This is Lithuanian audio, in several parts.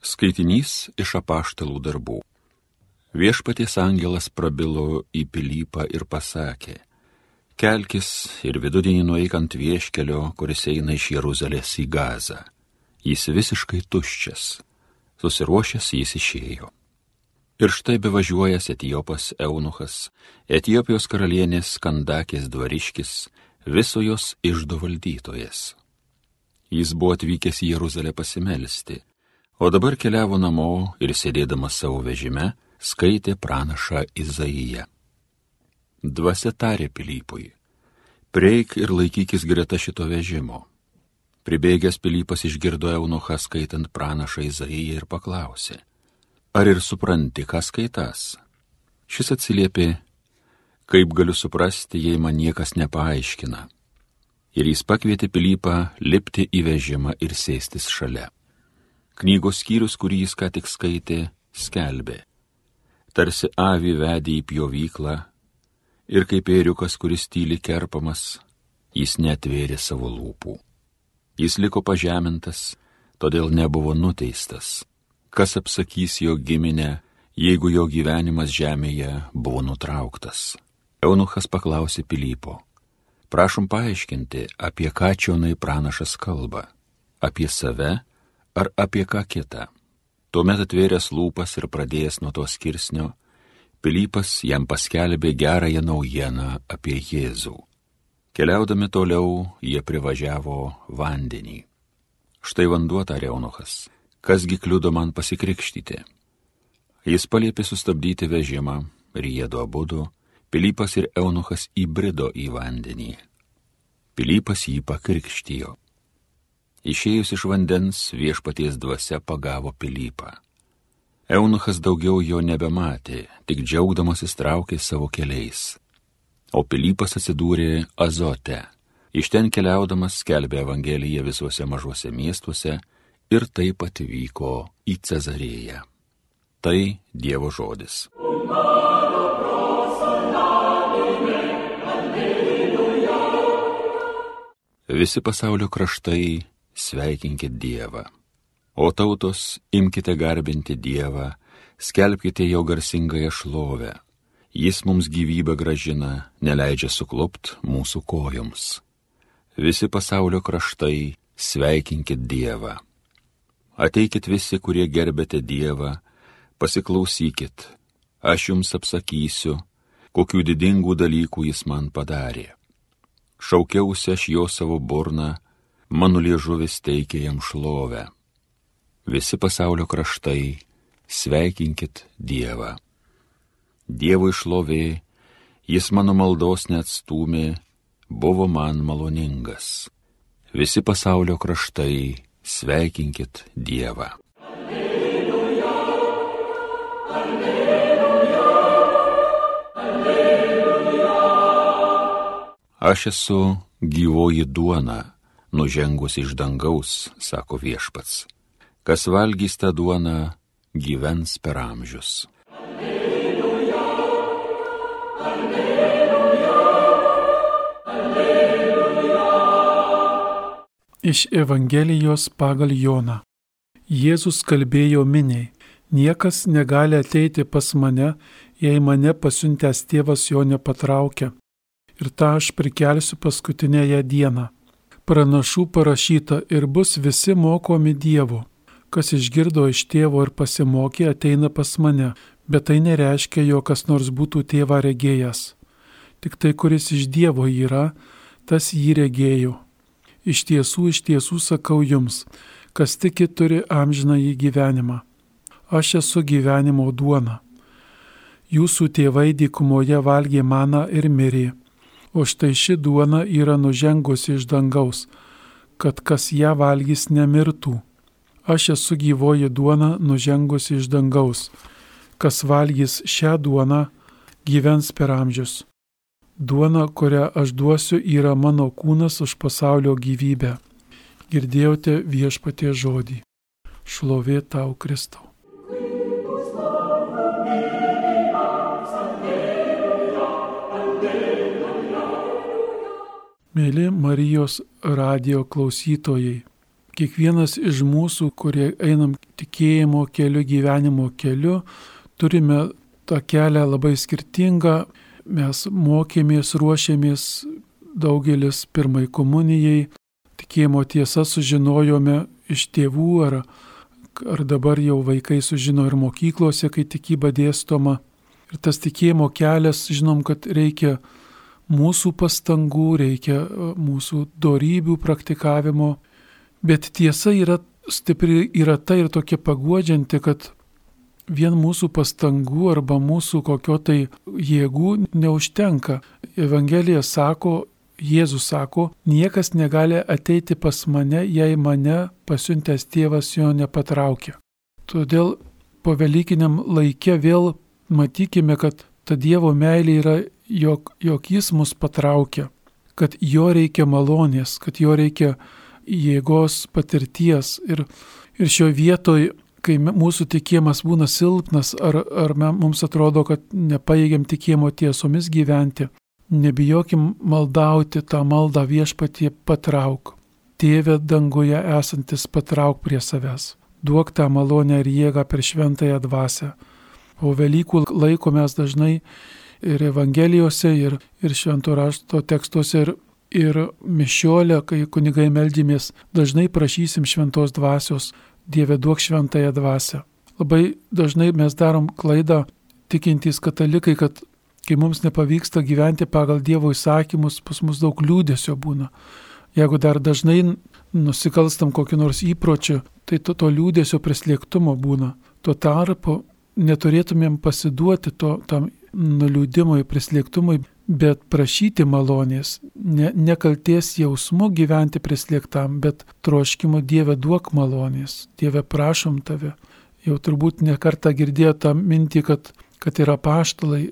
Skaitinys iš apaštalų darbų. Viešpaties angelas prabilo į Pilypą ir pasakė, Kelkis ir vidudienį nueik ant vieškelio, kuris eina iš Jeruzalės į Gazą. Jis visiškai tuščias. Susiruošęs jis išėjo. Ir štai bevažiuojas Etijopas Eunuchas, Etijopijos karalienės Kandakės dvariškis, viso jos išdo valdytojas. Jis buvo atvykęs į Jeruzalę pasimelsti O dabar keliavo namo ir sėdėdamas savo vežime skaitė pranašą Izaiją. Dvasia tarė Pilypui. Prieik ir laikykis greta šito vežimo. Pribėgęs Pilypas išgirdo Eunuchą skaitant pranašą Izaiją ir paklausė. Ar ir supranti, ką skaitas? Šis atsiliepė, kaip galiu suprasti, jei man niekas nepaaiškina. Ir jis pakvietė Pilypą lipti į vežimą ir sėstis šalia. Knygos skyrius, kurį jis ką tik skaitė, skelbė. Tarsi avi vedė į pjovyklą ir kaip ėriukas, kuris tyli kerpamas, jis netvėrė savo lūpų. Jis liko pažemintas, todėl nebuvo nuteistas. Kas apsakys jo giminę, jeigu jo gyvenimas žemėje buvo nutrauktas? Eunuchas paklausė Pilypo. Prašom paaiškinti, apie ką čionai pranašas kalba. Apie save ar apie ką kitą. Tuomet atvėręs lūpas ir pradėjęs nuo to skirsnio, Pilypas jam paskelbė gerąją naujieną apie Jėzų. Keliaudami toliau, jie privažiavo vandenį. Štai vanduo tarė Eunuchas, kasgi kliudo man pasikrikštyti. Jis paliepė sustabdyti vežimą jėdu abudu, Pilypas ir Eunuchas įbrido į vandenį. Pilypas jį pakrikštijo. Išėjus iš vandens viešpaties dvasia pagavo Pilypą. Eunuchas daugiau jo nebematė, tik džiaugdamasis traukė savo keliais. O Pilypas atsidūrė Azote. Iš ten keliaudamas skelbė Evangeliją visuose mažuose miestuose ir taip atvyko į Cezarėją. Tai Dievo žodis. Visi pasaulio kraštai sveikinkit Dievą. O tautos, imkite garbinti Dievą, skelbkite jo garsingąją šlovę. Jis mums gyvybę gražina, neleidžia suklupt mūsų kojoms. Visi pasaulio kraštai, sveikinkit Dievą. Ateikit visi, kurie gerbėte Dievą, pasiklausykit, aš jums apsakysiu, kokių didingų dalykų jis man padarė. Šaukiausi aš jo savo burną, mano liežuvis teikia jam šlovę. Visi pasaulio kraštai, sveikinkit Dievą. Dievo išlovė, jis mano maldos neatstumė, buvo man maloningas. Visi pasaulio kraštai, sveikinkit Dievą. Aš esu gyvoji duona nužengus iš dangaus, sako viešpats. Kas valgys tą duoną, gyvens per amžius. Alleluja, alleluja, alleluja. Iš Evangelijos pagal Joną. Jėzus kalbėjo miniai, niekas negali ateiti pas mane, jei mane pasiuntęs tėvas jo nepatraukia. Ir tą aš prikelsiu paskutinėje dieną pranašų parašyta ir bus visi mokomi Dievo. Kas išgirdo iš tėvo ir pasimokė, ateina pas mane, bet tai nereiškia, jog kas nors būtų tėvą regėjęs. Tik tai, kuris iš Dievo yra, tas jį regėjo. Iš tiesų, iš tiesų sakau jums, kas tiki turi amžiną į gyvenimą. Aš esu gyvenimo duona. Jūsų tėvai dykumoje valgė maną ir mirė o štai ši duona yra nužengusi iš dangaus, kad kas ją valgys nemirtų. Aš esu gyvoji duona nužengusi iš dangaus, kas valgys šią duoną, gyvens per amžius. Duona, kurią aš duosiu, yra mano kūnas už pasaulio gyvybę. Girdėjote viešpatie žodį. Šlovė tau, Kristau. Mėly Marijos radio klausytojai, kiekvienas iš mūsų, kurie einam tikėjimo keliu, gyvenimo keliu, turime tą kelią labai skirtingą. Mes mokėmės, ruošėmės daugelis pirmai komunijai, tikėjimo tiesą sužinojome iš tėvų ar, ar dabar jau vaikai sužino ir mokyklose, kai tikyba dėstoma. Ir tas tikėjimo kelias, žinom, kad reikia mūsų pastangų, reikia e, mūsų darybių praktikavimo, bet tiesa yra stipri, yra ta ir tokia paguodžianti, kad vien mūsų pastangų arba mūsų kokio tai jėgų neužtenka. Evangelija sako, Jėzus sako, niekas negali ateiti pas mane, jei mane pasiuntęs tėvas jo nepatraukia. Todėl po Velykiniam laikė vėl matykime, kad ta Dievo meilė yra, jog, jog jis mus patraukia, kad jo reikia malonės, kad jo reikia jėgos patirties. Ir, ir šio vietoj, kai mūsų tikėjimas būna silpnas, ar, ar mums atrodo, kad nepaėgiam tikėjimo tiesomis gyventi, Nebijokim maldauti tą maldą viešpatie patrauk. Tėve danguje esantis patrauk prie savęs. Duok tą malonę ir jėgą per šventąją dvasę. Po Velykų laiko mes dažnai ir Evangelijose, ir, ir švento rašto tekstuose, ir, ir mišiolė, kai kunigai meldymės, dažnai prašysim šventos dvasios. Dieve duok šventąją dvasę. Labai dažnai mes darom klaidą tikintys katalikai, kad kai mums nepavyksta gyventi pagal Dievo įsakymus, pas mus daug liūdėsio būna. Jeigu dar dažnai nusikalstam kokį nors įpročių, tai to, to liūdėsio prislėgtumo būna. Tuo tarpu neturėtumėm pasiduoti to, tam nuliūdimui, prislėgtumui, bet prašyti malonės, ne, nekalties jausmu gyventi prislėgtam, bet troškimu Dieve duok malonės, Dieve prašom tave. Jau turbūt nekartą girdėjo tą mintį, kad, kad yra paštalai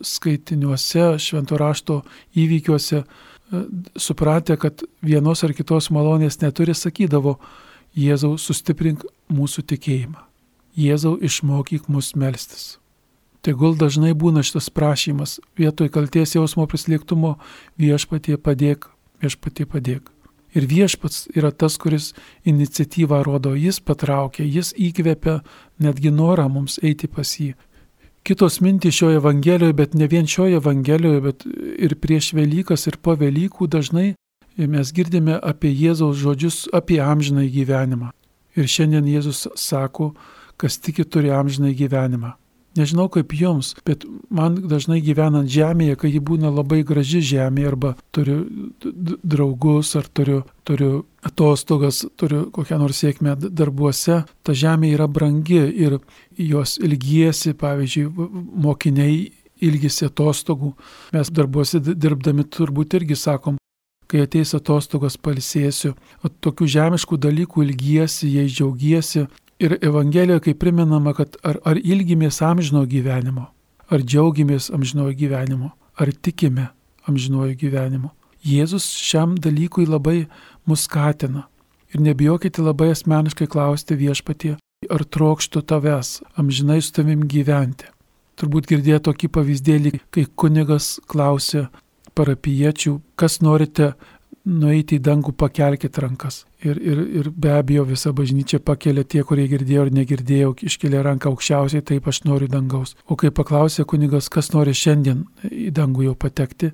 skaitiniuose, švento rašto įvykiuose, e, supratę, kad vienos ar kitos malonės neturi, sakydavo, Jėzau sustiprink mūsų tikėjimą. Jėzau išmokyk mus melstis. Tegul dažnai būna šitas prašymas, vietoj kalties jausmo prislėgtumo viešpatie padėk, viešpatie padėk. Ir viešpats yra tas, kuris iniciatyvą rodo, jis patraukia, jis įkvepia netgi norą mums eiti pas jį, kitos mintys šioje Evangelijoje, bet ne vien šioje Evangelijoje, bet ir prieš Velykas, ir po Velykų dažnai mes girdime apie Jėzaus žodžius apie amžinai gyvenimą. Ir šiandien Jėzus sako, kas tiki turi amžinai gyvenimą. Nežinau kaip jums, bet man dažnai gyvenant žemėje, kai ji būna labai graži žemė, arba turiu draugus, ar turiu, turiu atostogas, turiu kokią nors sėkmę darbuose, ta žemė yra brangi ir jos ilgiesi, pavyzdžiui, mokiniai ilgisi atostogų. Mes darbuose dirbdami turbūt irgi sakom, kai ateis atostogos palsėsiu, o tokių žemiškų dalykų ilgiesi, jais džiaugiesi, Ir Evangelijoje, kai priminama, kad ar, ar ilgimės amžino gyvenimo, ar džiaugiamės amžinojo gyvenimo, ar tikime amžinojo gyvenimo. Jėzus šiam dalykui labai mus skatina. Ir nebijokite labai asmeniškai klausti viešpatie, ar trokštų tavęs amžinai su tavim gyventi. Turbūt girdėjote tokį pavyzdėlį, kai kunigas klausė parapiečių, kas norite nueiti į dangų, pakelkite rankas. Ir, ir, ir be abejo visa bažnyčia pakelia tie, kurie girdėjo ar negirdėjo, iškelia ranką aukščiausiai, taip aš noriu dangaus. O kai paklausė kunigas, kas nori šiandien į dangų jau patekti,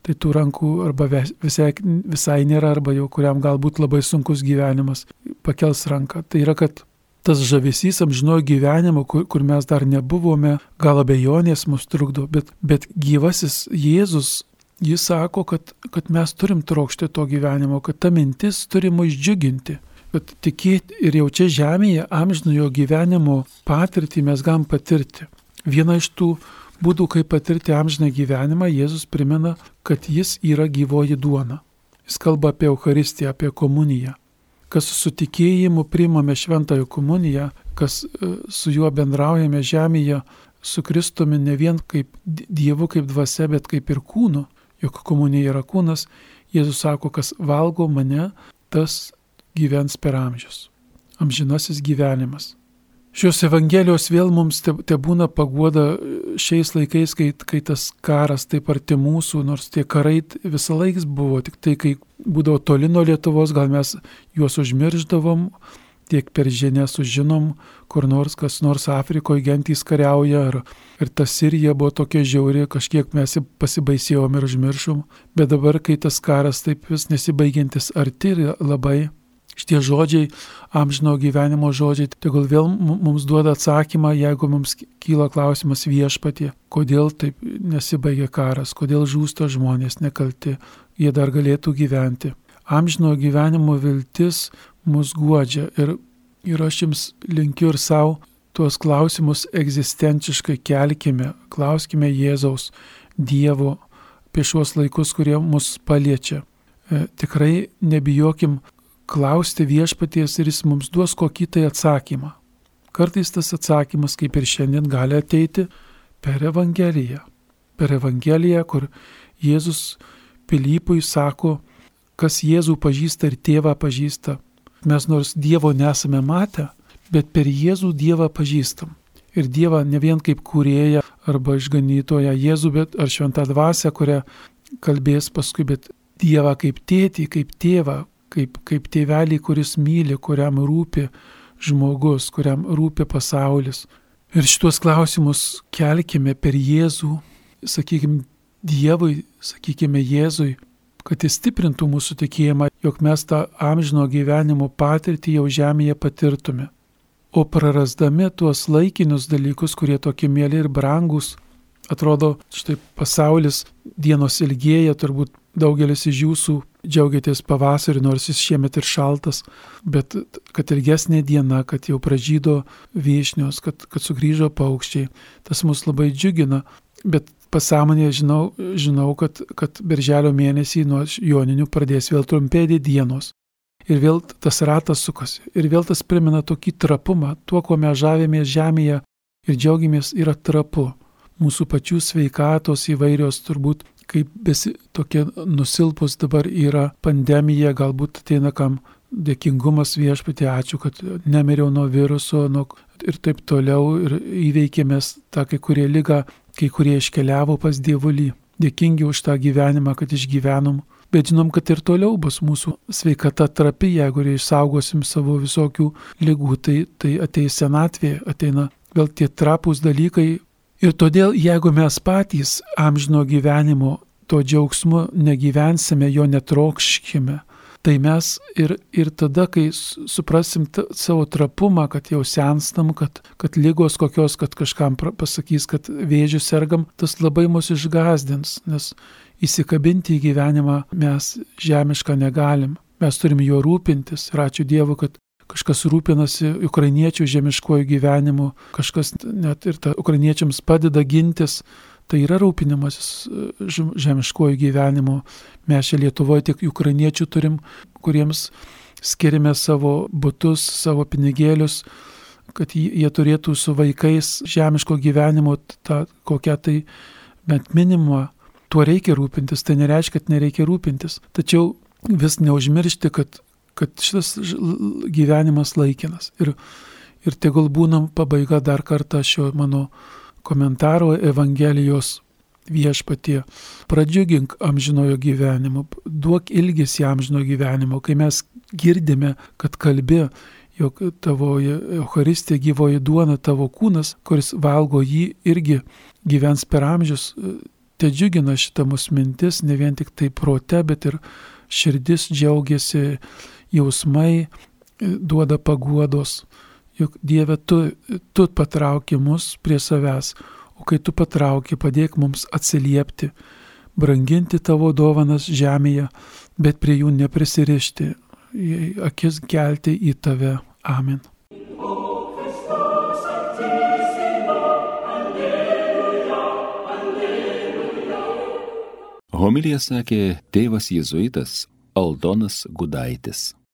tai tų rankų arba visai, visai nėra, arba jau kuriam galbūt labai sunkus gyvenimas pakels ranką. Tai yra, kad tas žavesys amžinojo gyvenimo, kur, kur mes dar nebuvome, gal abejonės mus trukdo, bet, bet gyvasis Jėzus Jis sako, kad, kad mes turim trokšti to gyvenimo, kad ta mintis turi mus džiuginti, kad tikėti ir jau čia žemėje amžinojo gyvenimo patirtį mes galim patirti. Viena iš tų būdų, kaip patirti amžiną gyvenimą, Jėzus primena, kad jis yra gyvoji duona. Jis kalba apie Eucharistiją, apie komuniją. Kas su tikėjimu priimame šventąją komuniją, kas e, su juo bendraujame žemėje, su Kristumi ne vien kaip Dievu, kaip dvasia, bet kaip ir kūnu jog komunija yra kūnas, Jėzus sako, kas valgo mane, tas gyvens per amžius. Amžinasis gyvenimas. Šios Evangelijos vėl mums te, te būna paguoda šiais laikais, kai, kai tas karas taip arti mūsų, nors tie karai visą laiką buvo, tik tai kai būdavo toli nuo Lietuvos, gal mes juos užmirždavom, tiek per žinę sužinom, kur nors kas nors Afrikoje gentys kariauja, ar, ir ta Sirija buvo tokia žiauri, kažkiek mes pasibaisėjom ir užmiršom, bet dabar, kai tas karas taip vis nesibaigiantis arti labai, Šitie žodžiai, amžino gyvenimo žodžiai, tegul vėl mums duoda atsakymą, jeigu mums kyla klausimas viešpatie, kodėl taip nesibaigia karas, kodėl žūsta žmonės nekalti, jie dar galėtų gyventi. Amžino gyvenimo viltis mus guodžia ir, ir aš jums linkiu ir savo tuos klausimus egzistenciškai kelkime, klauskime Jėzaus, Dievo apie šiuos laikus, kurie mus paliečia. E, tikrai nebijokim klausti viešpaties ir jis mums duos kokį tai atsakymą. Kartais tas atsakymas, kaip ir šiandien, gali ateiti per Evangeliją. Per Evangeliją, kur Jėzus Pilypui sako, kas Jėzų pažįsta ir tėvą pažįsta. Mes nors Dievo nesame matę, bet per Jėzų Dievą pažįstam. Ir Dievą ne vien kaip kūrėją arba išganytoją Jėzų, bet ar šventą dvasę, kurią kalbės paskui, bet Dievą kaip tėtį, kaip tėvą, kaip, kaip tėvelį, kuris myli, kuriam rūpi žmogus, kuriam rūpi pasaulis. Ir šitos klausimus kelkime per Jėzų, sakykime, Dievui, sakykime, Jėzui, kad jis stiprintų mūsų tikėjimą, jog mes tą amžino gyvenimo patirtį jau žemėje patirtume. O prarasdami tuos laikinius dalykus, kurie tokie mėly ir brangus, atrodo, štai pasaulis dienos ilgėja, turbūt daugelis iš jūsų džiaugiatės pavasarį, nors jis šiemet ir šaltas, bet kad ilgesnė diena, kad jau pražydo viešnios, kad, kad sugrįžo paukščiai, tas mus labai džiugina, bet pasąmonėje žinau, žinau kad, kad birželio mėnesį nuo joninių pradės vėl trumpėti dienos. Ir vėl tas ratas sukasi. Ir vėl tas primena tokį trapumą. Tuo, kuo mes žavėmės žemėje ir džiaugiamės, yra trapu. Mūsų pačių sveikatos įvairios turbūt kaip besi tokia nusilpus dabar yra pandemija, galbūt ateina kam dėkingumas viešpatė, ačiū, kad nemiriau nuo viruso nuo, ir taip toliau ir įveikėmės tą kai kurie lygą, kai kurie iškeliavo pas dievulį. Dėkingi už tą gyvenimą, kad išgyvenom, bet žinom, kad ir toliau bus mūsų sveikata trapi, jeigu išsaugosim savo visokių lygų, tai, tai ateis senatvė, ateina vėl tie trapūs dalykai, Ir todėl, jeigu mes patys amžino gyvenimo to džiaugsmu negyvensime, jo netrokškime, tai mes ir, ir tada, kai suprasim savo trapumą, kad jau senstam, kad, kad lygos kokios, kad kažkam pasakys, kad vėžių sergam, tas labai mus išgazdins, nes įsikabinti į gyvenimą mes žemišką negalim. Mes turim juo rūpintis ir ačiū Dievui, kad kažkas rūpinasi ukrainiečių žemiškojų gyvenimu, kažkas net ir ta ukrainiečiams padeda gintis. Tai yra rūpinimasis e, žemiškojų gyvenimu. Mes čia Lietuvoje tiek ukrainiečių turim, kuriems skiriame savo būtus, savo pinigėlius, kad jie turėtų su vaikais žemiško gyvenimo tą kokią tai bent minimumą. Tuo reikia rūpintis, tai nereiškia, kad nereikia rūpintis. Tačiau vis neužmiršti, kad kad šitas gyvenimas laikinas. Ir, ir tegul būnam pabaiga dar kartą šio mano komentaro Evangelijos viešpatie. Pradžiugink amžinojo gyvenimo, duok ilgesį amžinojo gyvenimo, kai mes girdime, kad kalbė, jog tavo Euharistija gyvoji duona, tavo kūnas, kuris valgo jį, irgi gyvens per amžius. Te džiugina šitą mūsų mintis, ne vien tik tai prote, bet ir širdis džiaugiasi jausmai duoda paguodos. Juk Dieve, tu, tu patrauki mus prie savęs, o kai tu patrauki, padėk mums atsiliepti, branginti tavo dovanas žemėje, bet prie jų neprisirišti, akis kelti į tave. Amen. Homilija sakė tėvas jėzuitas Aldonas Gudaitis.